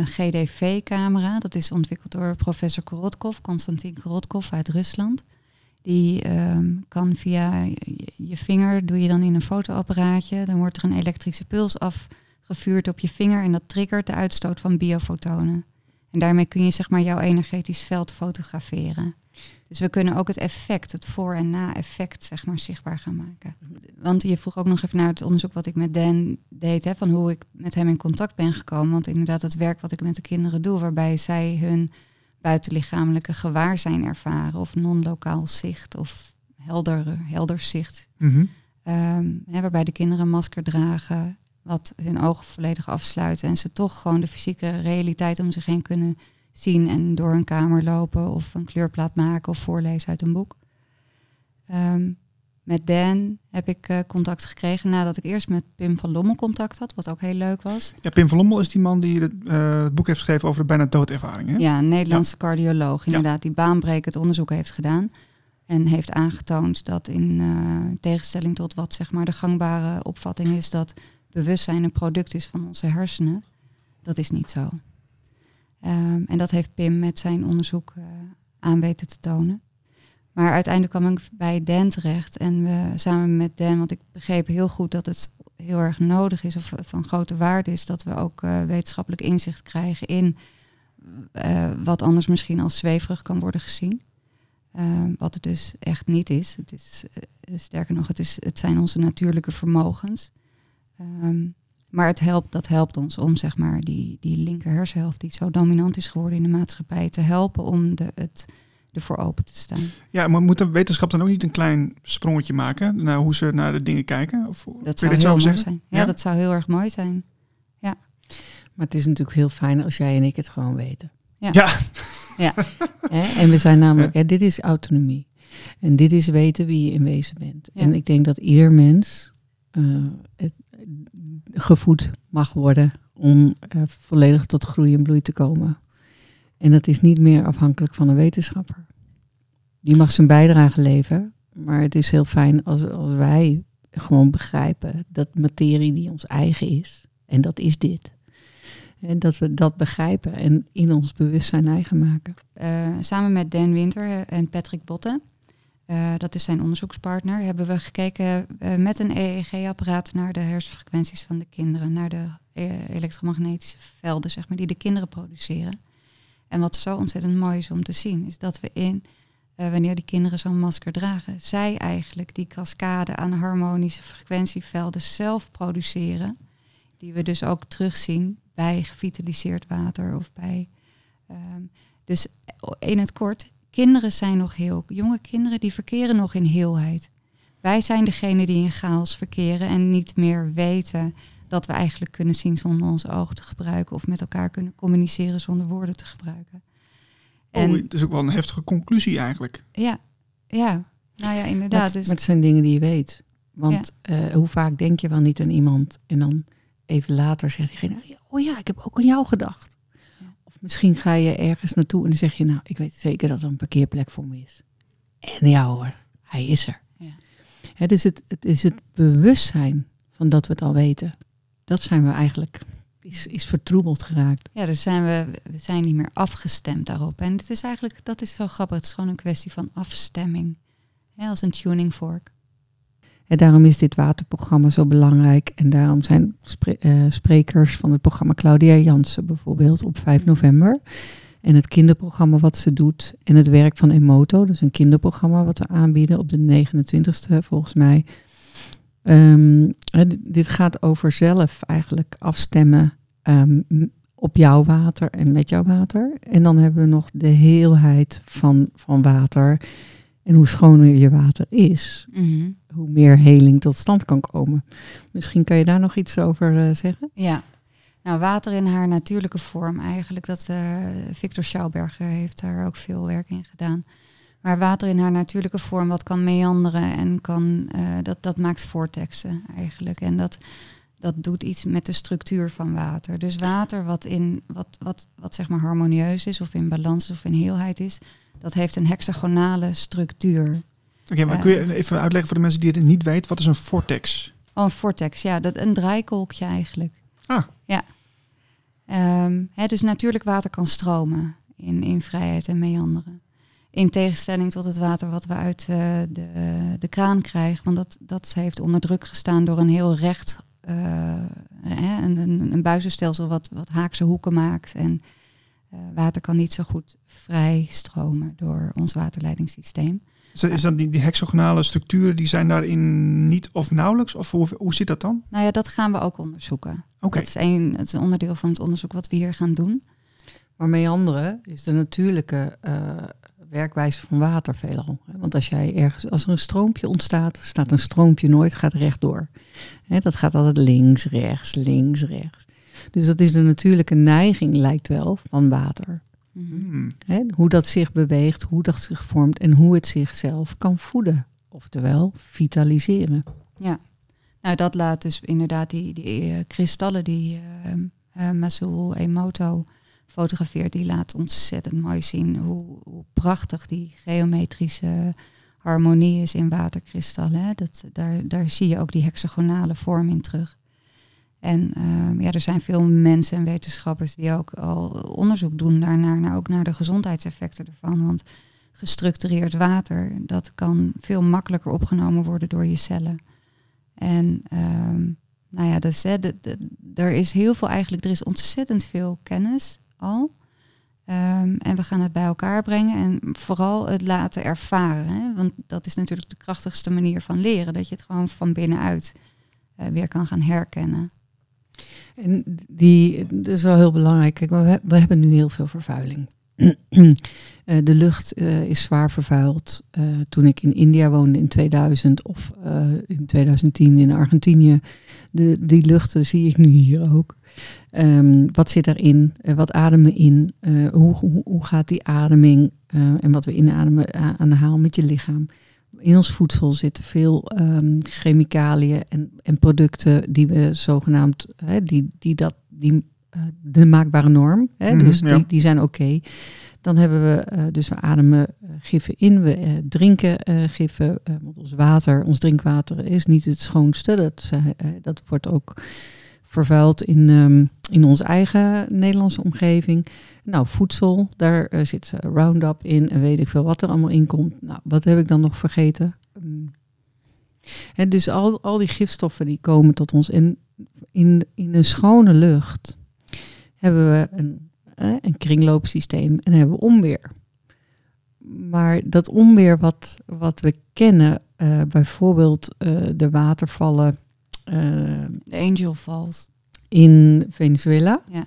GDV-camera. Dat is ontwikkeld door professor Korotkov, Konstantin Korotkov uit Rusland. Die ehm, kan via je, je vinger, doe je dan in een fotoapparaatje, dan wordt er een elektrische puls afgevuurd op je vinger en dat triggert de uitstoot van biofotonen. En daarmee kun je zeg maar jouw energetisch veld fotograferen. Dus we kunnen ook het effect, het voor- en na-effect, zeg maar, zichtbaar gaan maken. Want je vroeg ook nog even naar het onderzoek wat ik met Dan deed, hè, van hoe ik met hem in contact ben gekomen. Want inderdaad, het werk wat ik met de kinderen doe, waarbij zij hun buitenlichamelijke gewaarzijn ervaren, of non-lokaal zicht, of helder, helder zicht. Mhm. Ehm, hè, waarbij de kinderen een masker dragen, wat hun ogen volledig afsluiten en ze toch gewoon de fysieke realiteit om zich heen kunnen zien en door een kamer lopen of een kleurplaat maken of voorlezen uit een boek. Ehm, met Dan heb ik eh, contact gekregen nadat ik eerst met Pim van Lommel contact had, wat ook heel leuk was. Ja, Pim van Lommel is die man die het, eh, het boek heeft geschreven over de bijna doodervaring. Hè? Ja, een Nederlandse cardioloog, inderdaad, die baanbrekend onderzoek heeft gedaan. En heeft aangetoond dat in eh, tegenstelling tot wat zeg maar de gangbare opvatting is dat bewustzijn een product is van onze hersenen, dat is niet zo. Ehm, en dat heeft Pim met zijn onderzoek eh, aan weten te tonen. Maar uiteindelijk kwam ik bij Dan terecht en we samen met Dan, want ik begreep heel goed dat het heel erg nodig is of van grote waarde is dat we ook eh, wetenschappelijk inzicht krijgen in eh, wat anders misschien als zweverig kan worden gezien. Eh, wat het dus echt niet is. Het is sterker nog, het, is, het zijn onze natuurlijke vermogens. Ehm, maar het helpt, dat helpt ons om zeg maar, die, die linker hersenhelft die zo dominant is geworden in de maatschappij te helpen om de, het ervoor open te staan. Ja, maar moet de wetenschap dan ook niet een klein sprongetje maken naar hoe ze naar de dingen kijken? Of, Dat zou heel zo mooi zeggen? zijn. Ja, Ja? dat zou heel erg mooi zijn. Maar het is natuurlijk heel fijn als jij en ik het gewoon weten. Ja, Hè? En we zijn namelijk, hè, dit is autonomie. En dit is weten wie je in wezen bent. Ja. En ik denk dat ieder mens eh, het, gevoed mag worden om eh, volledig tot groei en bloei te komen. En dat is niet meer afhankelijk van een wetenschapper. Die mag zijn bijdrage leveren, maar het is heel fijn als, als wij gewoon begrijpen dat materie die ons eigen is, en dat is dit. En dat we dat begrijpen en in ons bewustzijn eigen maken. Eh, samen met Dan Winter en Patrick Botten eh, dat is zijn onderzoekspartner, hebben we gekeken eh, met een EEG-apparaat naar de hersenfrequenties van de kinderen, naar de eh, elektromagnetische velden, zeg maar, die de kinderen produceren. En wat zo ontzettend mooi is om te zien, is dat we in, wanneer die kinderen zo'n masker dragen, zij eigenlijk die cascade aan harmonische frequentievelden zelf produceren, die we dus ook terugzien bij gevitaliseerd water of bij. ehm, dus in het kort, kinderen zijn nog heel, jonge kinderen die verkeren nog in heelheid. Wij zijn degene die in chaos verkeren en niet meer weten dat we eigenlijk kunnen zien zonder onze ogen te gebruiken of met elkaar kunnen communiceren zonder woorden te gebruiken. En Oh, het is ook wel een heftige conclusie eigenlijk. ja, ja, nou ja, inderdaad. Maar, Dus, maar het zijn dingen die je weet. Want eh, hoe vaak denk je wel niet aan iemand en dan even later zegt diegene, oh ja, ik heb ook aan jou gedacht. Of misschien ga je ergens naartoe en dan zeg je, nou, ik weet zeker dat er een parkeerplek voor me is. En ja hoor, hij is er. Ja. Dus het, het is het bewustzijn van dat we het al weten. Dat zijn we eigenlijk, is, is vertroebeld geraakt. ja, dus zijn we, we zijn niet meer afgestemd daarop. En het is eigenlijk, dat is zo grappig. Het is gewoon een kwestie van afstemming. Als een tuning fork. En daarom is dit waterprogramma zo belangrijk. En daarom zijn eh, sprekers van het programma Claudia Jansen bijvoorbeeld op 5 november. En het kinderprogramma wat ze doet. En het werk van Emoto, dus een kinderprogramma wat we aanbieden op de 29e volgens mij. Ehm, dit- gaat over zelf eigenlijk afstemmen ehm, op jouw water en met jouw water. En dan hebben we nog de heelheid van, van water. En hoe schoner je water is, hoe meer heling tot stand kan komen. Misschien kan je daar nog iets over eh, zeggen? Ja. Nou, water in haar natuurlijke vorm eigenlijk. Dat, eh, Victor Schauberger heeft daar ook veel werk in gedaan. Maar water in haar natuurlijke vorm, wat kan meanderen en kan, eh, dat, dat maakt vortexen eigenlijk. En dat, dat doet iets met de structuur van water. Dus water wat, in, wat, wat, wat zeg maar harmonieus is, of in balans of in heelheid is, dat heeft een hexagonale structuur. Oké, maar kun je even uitleggen voor de mensen die het niet weten, wat is een vortex? Oh, een vortex, ja, dat, een draaikolkje eigenlijk. Ah. Ja. Ehm, hè, dus natuurlijk water kan stromen in, in vrijheid en meanderen. In tegenstelling tot het water wat we uit eh, de, de kraan krijgen. Want dat, dat heeft onder druk gestaan door een heel recht, eh, hè, een, een, een buizenstelsel wat, wat haakse hoeken maakt. En eh, water kan niet zo goed vrij stromen door ons waterleidingssysteem. Is die, die hexagonale structuren, die zijn daarin niet of nauwelijks? Of hoe, hoe zit dat dan? Nou ja, dat gaan we ook onderzoeken. Oké, Dat is een, het is een onderdeel van het onderzoek wat we hier gaan doen. Maar meanderen is de natuurlijke eh, werkwijze van water veelal. Want als jij ergens, als er een stroompje ontstaat, staat een stroompje nooit, gaat rechtdoor. Hè, dat gaat altijd links, rechts, links, rechts. Dus dat is de natuurlijke neiging, lijkt wel, van water. Hmm. Hoe dat zich beweegt, hoe dat zich vormt en hoe het zichzelf kan voeden. Oftewel, vitaliseren. Nou, dat laat dus inderdaad die, die eh, kristallen die eh eh, Masul Emoto fotografeert, die laat ontzettend mooi zien hoe, hoe prachtig die geometrische harmonie is in waterkristallen. Hè. Dat, daar, daar zie je ook die hexagonale vorm in terug. En ehm, ja, er zijn veel mensen en wetenschappers die ook al onderzoek doen daarnaar, naar, ook naar de gezondheidseffecten ervan. Want gestructureerd water, dat kan veel makkelijker opgenomen worden door je cellen. En ehm, nou ja, dus, hè, er is heel veel eigenlijk, er is ontzettend veel kennis al. Ehm, en we gaan het bij elkaar brengen en vooral het laten ervaren. Hè? Want dat is natuurlijk de krachtigste manier van leren. Dat je het gewoon van binnenuit eh, weer kan gaan herkennen. En die, dat is wel heel belangrijk. We, he- we hebben nu heel veel vervuiling. Eh, de lucht eh, is zwaar vervuild. Eh, toen ik in India woonde in 2000 of in 2010 in Argentinië, de, die luchten zie ik nu hier ook. Ehm, wat zit erin? Wat ademen we in? Hoe, hoe, gaat die ademing en wat we inademen aan de haal met je lichaam? In ons voedsel zitten veel ehm, chemicaliën en, en producten die we zogenaamd, hè, die, die dat, die, eh, de maakbare norm, hè, Mhm, dus ja. die, die zijn oké. Dan hebben we, eh, dus we ademen eh, giffen in, we drinken giffen, want ons water, ons drinkwater is niet het schoonste. Dat, dat wordt ook vervuild in, ehm, in onze eigen Nederlandse omgeving. Nou, voedsel, daar eh, zit Roundup in en weet ik veel wat er allemaal in komt. Nou, wat heb ik dan nog vergeten? Mm. Hè, dus al, al die gifstoffen die komen tot ons. En in, in een schone lucht hebben we een, eh, een kringloopsysteem en hebben we onweer. Maar dat onweer wat, wat we kennen, eh, bijvoorbeeld eh, de watervallen De Angel Falls. in Venezuela. Ja.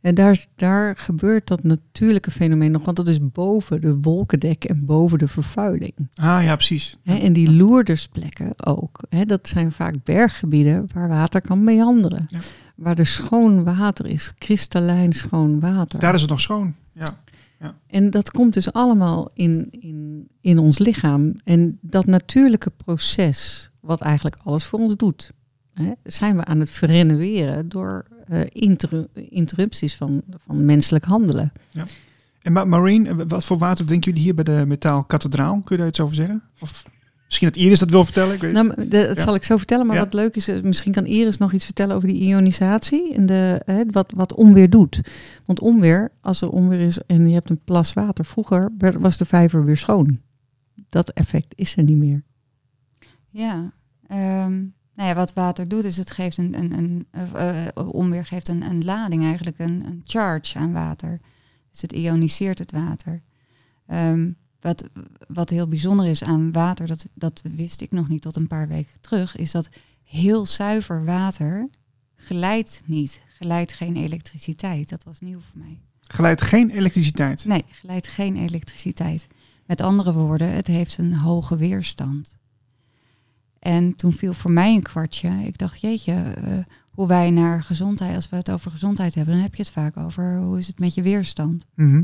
En daar, daar gebeurt dat natuurlijke fenomeen nog, want dat is boven de wolkendek en boven de vervuiling. Ah ja, precies. Hè, en die loerdersplekken ook. Hè, dat zijn vaak berggebieden waar water kan meanderen. Ja. Waar er schoon water is, kristallijn schoon water. Daar is het nog schoon. Ja. En dat komt dus allemaal in, in, in ons lichaam. En dat natuurlijke proces, wat eigenlijk alles voor ons doet, hè, zijn we aan het verrenoveren door eh, inter- interrupties van, van menselijk handelen. En Ma Maureen, eh, wat voor water drinken jullie hier bij de Metaal Kathedraal? Kun je daar iets over zeggen? Of misschien dat Iris dat wil vertellen? Ik weet Nou, dat Ja. zal ik zo vertellen. Maar Ja. wat leuk is, eh, misschien kan Iris nog iets vertellen over die ionisatie en de, hè, wat, wat onweer doet. Want onweer, als er onweer is en je hebt een plas water, vroeger was de vijver weer schoon. Dat effect is er niet meer. Ja. ehm, nou ja, wat water doet is het geeft een, een, een eh, eh, onweer geeft een, een lading eigenlijk, een, een charge aan water. Dus het ioniseert het water. Ehm, wat, wat heel bijzonder is aan water, dat, dat wist ik nog niet tot een paar weken terug, is dat heel zuiver water geleidt niet, geleidt geen elektriciteit. Dat was nieuw voor mij. Geleidt geen elektriciteit. Nee, geleidt geen elektriciteit. Met andere woorden, het heeft een hoge weerstand. En toen viel voor mij een kwartje. Ik dacht, jeetje, eh, hoe wij naar gezondheid, als we het over gezondheid hebben, dan heb je het vaak over hoe is het met je weerstand. Mhm.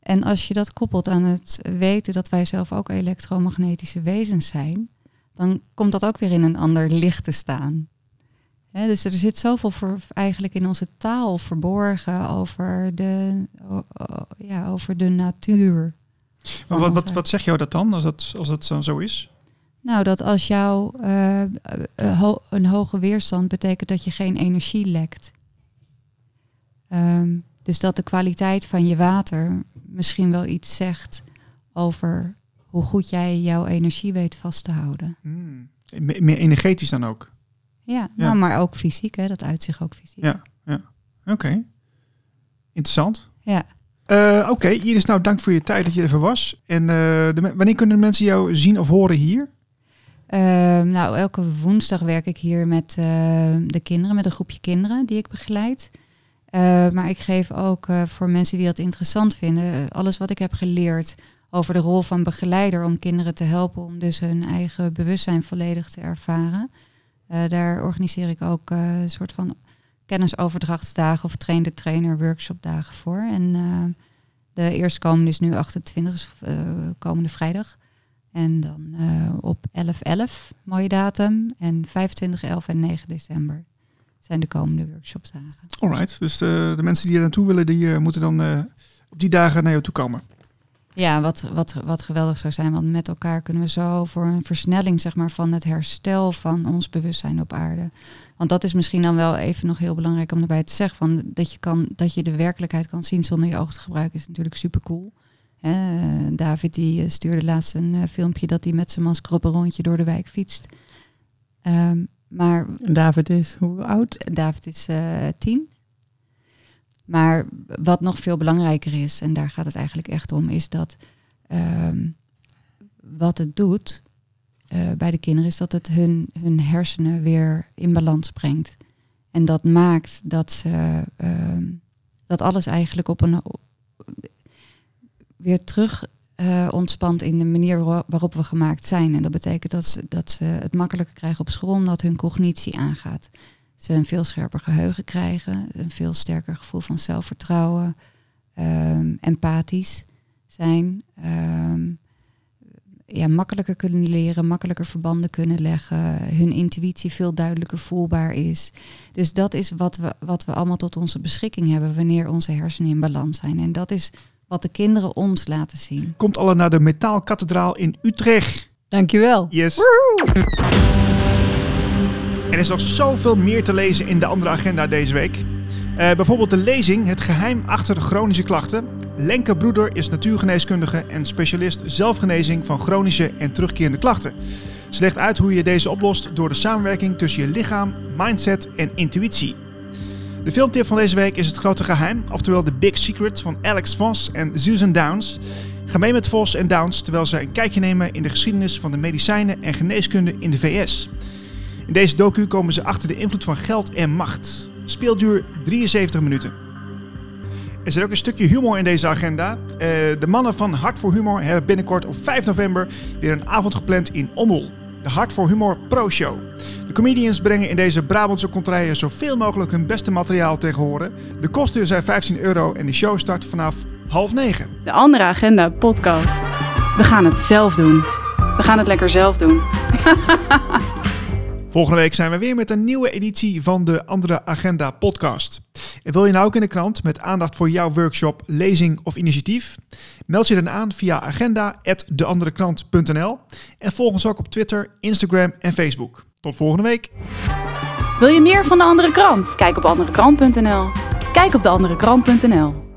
En als je dat koppelt aan het weten dat wij zelf ook elektromagnetische wezens zijn, dan komt dat ook weer in een ander licht te staan. Dus er zit zoveel voor, eigenlijk in onze taal verborgen over de, o- o- ja, over de natuur. Maar wat, wat, wat zeg jou dat dan, als dat, als dat zo is? Nou, dat als jou eh, eh, ho- een hoge weerstand betekent dat je geen energie lekt. Ehm, dus dat de kwaliteit van je water misschien wel iets zegt over hoe goed jij jouw energie weet vast te houden. Hmm. Me- Meer energetisch dan ook. Ja, Nou, maar ook fysiek, hè? dat uit zich ook fysiek. Ja. Oké. Interessant. Ja. Eh, Oké, Iris, nou dank voor je tijd dat je er even was. En de, wanneer kunnen de mensen jou zien of horen hier? Ehm, nou, elke woensdag werk ik hier met eh, de kinderen, met een groepje kinderen die ik begeleid. Eh, maar ik geef ook eh, voor mensen die dat interessant vinden, eh, alles wat ik heb geleerd over de rol van begeleider om kinderen te helpen om dus hun eigen bewustzijn volledig te ervaren. Eh, daar organiseer ik ook een soort van kennisoverdrachtsdagen of train-de-trainer workshopdagen voor. En de eerstkomende is nu 28, dus, komende vrijdag. En dan eh, op 11-11, mooie datum. En 25, 11 en 9 december zijn de komende workshopsdagen. Alright, dus de, de mensen die er naartoe willen, die eh, moeten dan eh, op die dagen naar jou toe komen. Ja, wat, wat, wat geweldig zou zijn. Want met elkaar kunnen we zo voor een versnelling zeg maar, van het herstel van ons bewustzijn op aarde. Want dat is misschien dan wel even nog heel belangrijk om erbij te zeggen. Van dat, je kan, dat je de werkelijkheid kan zien zonder je ogen te gebruiken is natuurlijk super cool. David die eh, stuurde laatst een eh, filmpje dat hij met zijn masker op een rondje door de wijk fietst. Ehm, maar David is hoe oud? David is eh, tien. Maar wat nog veel belangrijker is, en daar gaat het eigenlijk echt om, is dat ehm, wat het doet eh, bij de kinderen, is dat het hun, hun hersenen weer in balans brengt. En dat maakt dat ze ehm, dat alles eigenlijk op een weer terug eh, ontspant in de manier wa- waarop we gemaakt zijn. En dat betekent dat ze, dat ze het makkelijker krijgen op school, omdat hun cognitie aangaat. Ze een veel scherper geheugen krijgen, een veel sterker gevoel van zelfvertrouwen, ehm, empathisch zijn, ehm, ja, makkelijker kunnen leren, makkelijker verbanden kunnen leggen, hun intuïtie veel duidelijker voelbaar is. Dus dat is wat we, wat we allemaal tot onze beschikking hebben wanneer onze hersenen in balans zijn. En dat is wat de kinderen ons laten zien. Komt alle naar de Metaalkathedraal in Utrecht. Dankjewel. Yes. Er is nog zoveel meer te lezen in de andere agenda deze week. Uh, bijvoorbeeld de lezing Het geheim achter de chronische klachten. Lenke Broeder is natuurgeneeskundige en specialist zelfgenezing van chronische en terugkerende klachten. Ze legt uit hoe je deze oplost door de samenwerking tussen je lichaam, mindset en intuïtie. De filmtip van deze week is Het Grote Geheim, oftewel The Big Secret van Alex Voss en Susan Downs. Ga mee met Vos en Downs terwijl ze een kijkje nemen in de geschiedenis van de medicijnen en geneeskunde in de VS. In deze docu komen ze achter de invloed van geld en macht. Speelduur 73 minuten. Er zit ook een stukje humor in deze agenda. Uh, de mannen van Hart voor Humor hebben binnenkort op 5 november weer een avond gepland in Ommel. De Hart voor Humor Pro Show. De comedians brengen in deze Brabantse contraien zoveel mogelijk hun beste materiaal tegen horen. De kosten zijn 15 euro en de show start vanaf half negen. De andere agenda podcast. We gaan het zelf doen. We gaan het lekker zelf doen. Volgende week zijn we weer met een nieuwe editie van de Andere Agenda podcast. En wil je nou ook in de krant met aandacht voor jouw workshop, lezing of initiatief? Meld je dan aan via agenda@deanderekrant.nl en volg ons ook op Twitter, Instagram en Facebook. Tot volgende week. Wil je meer van de andere krant? Kijk op anderekrant.nl. Kijk op deanderekrant.nl.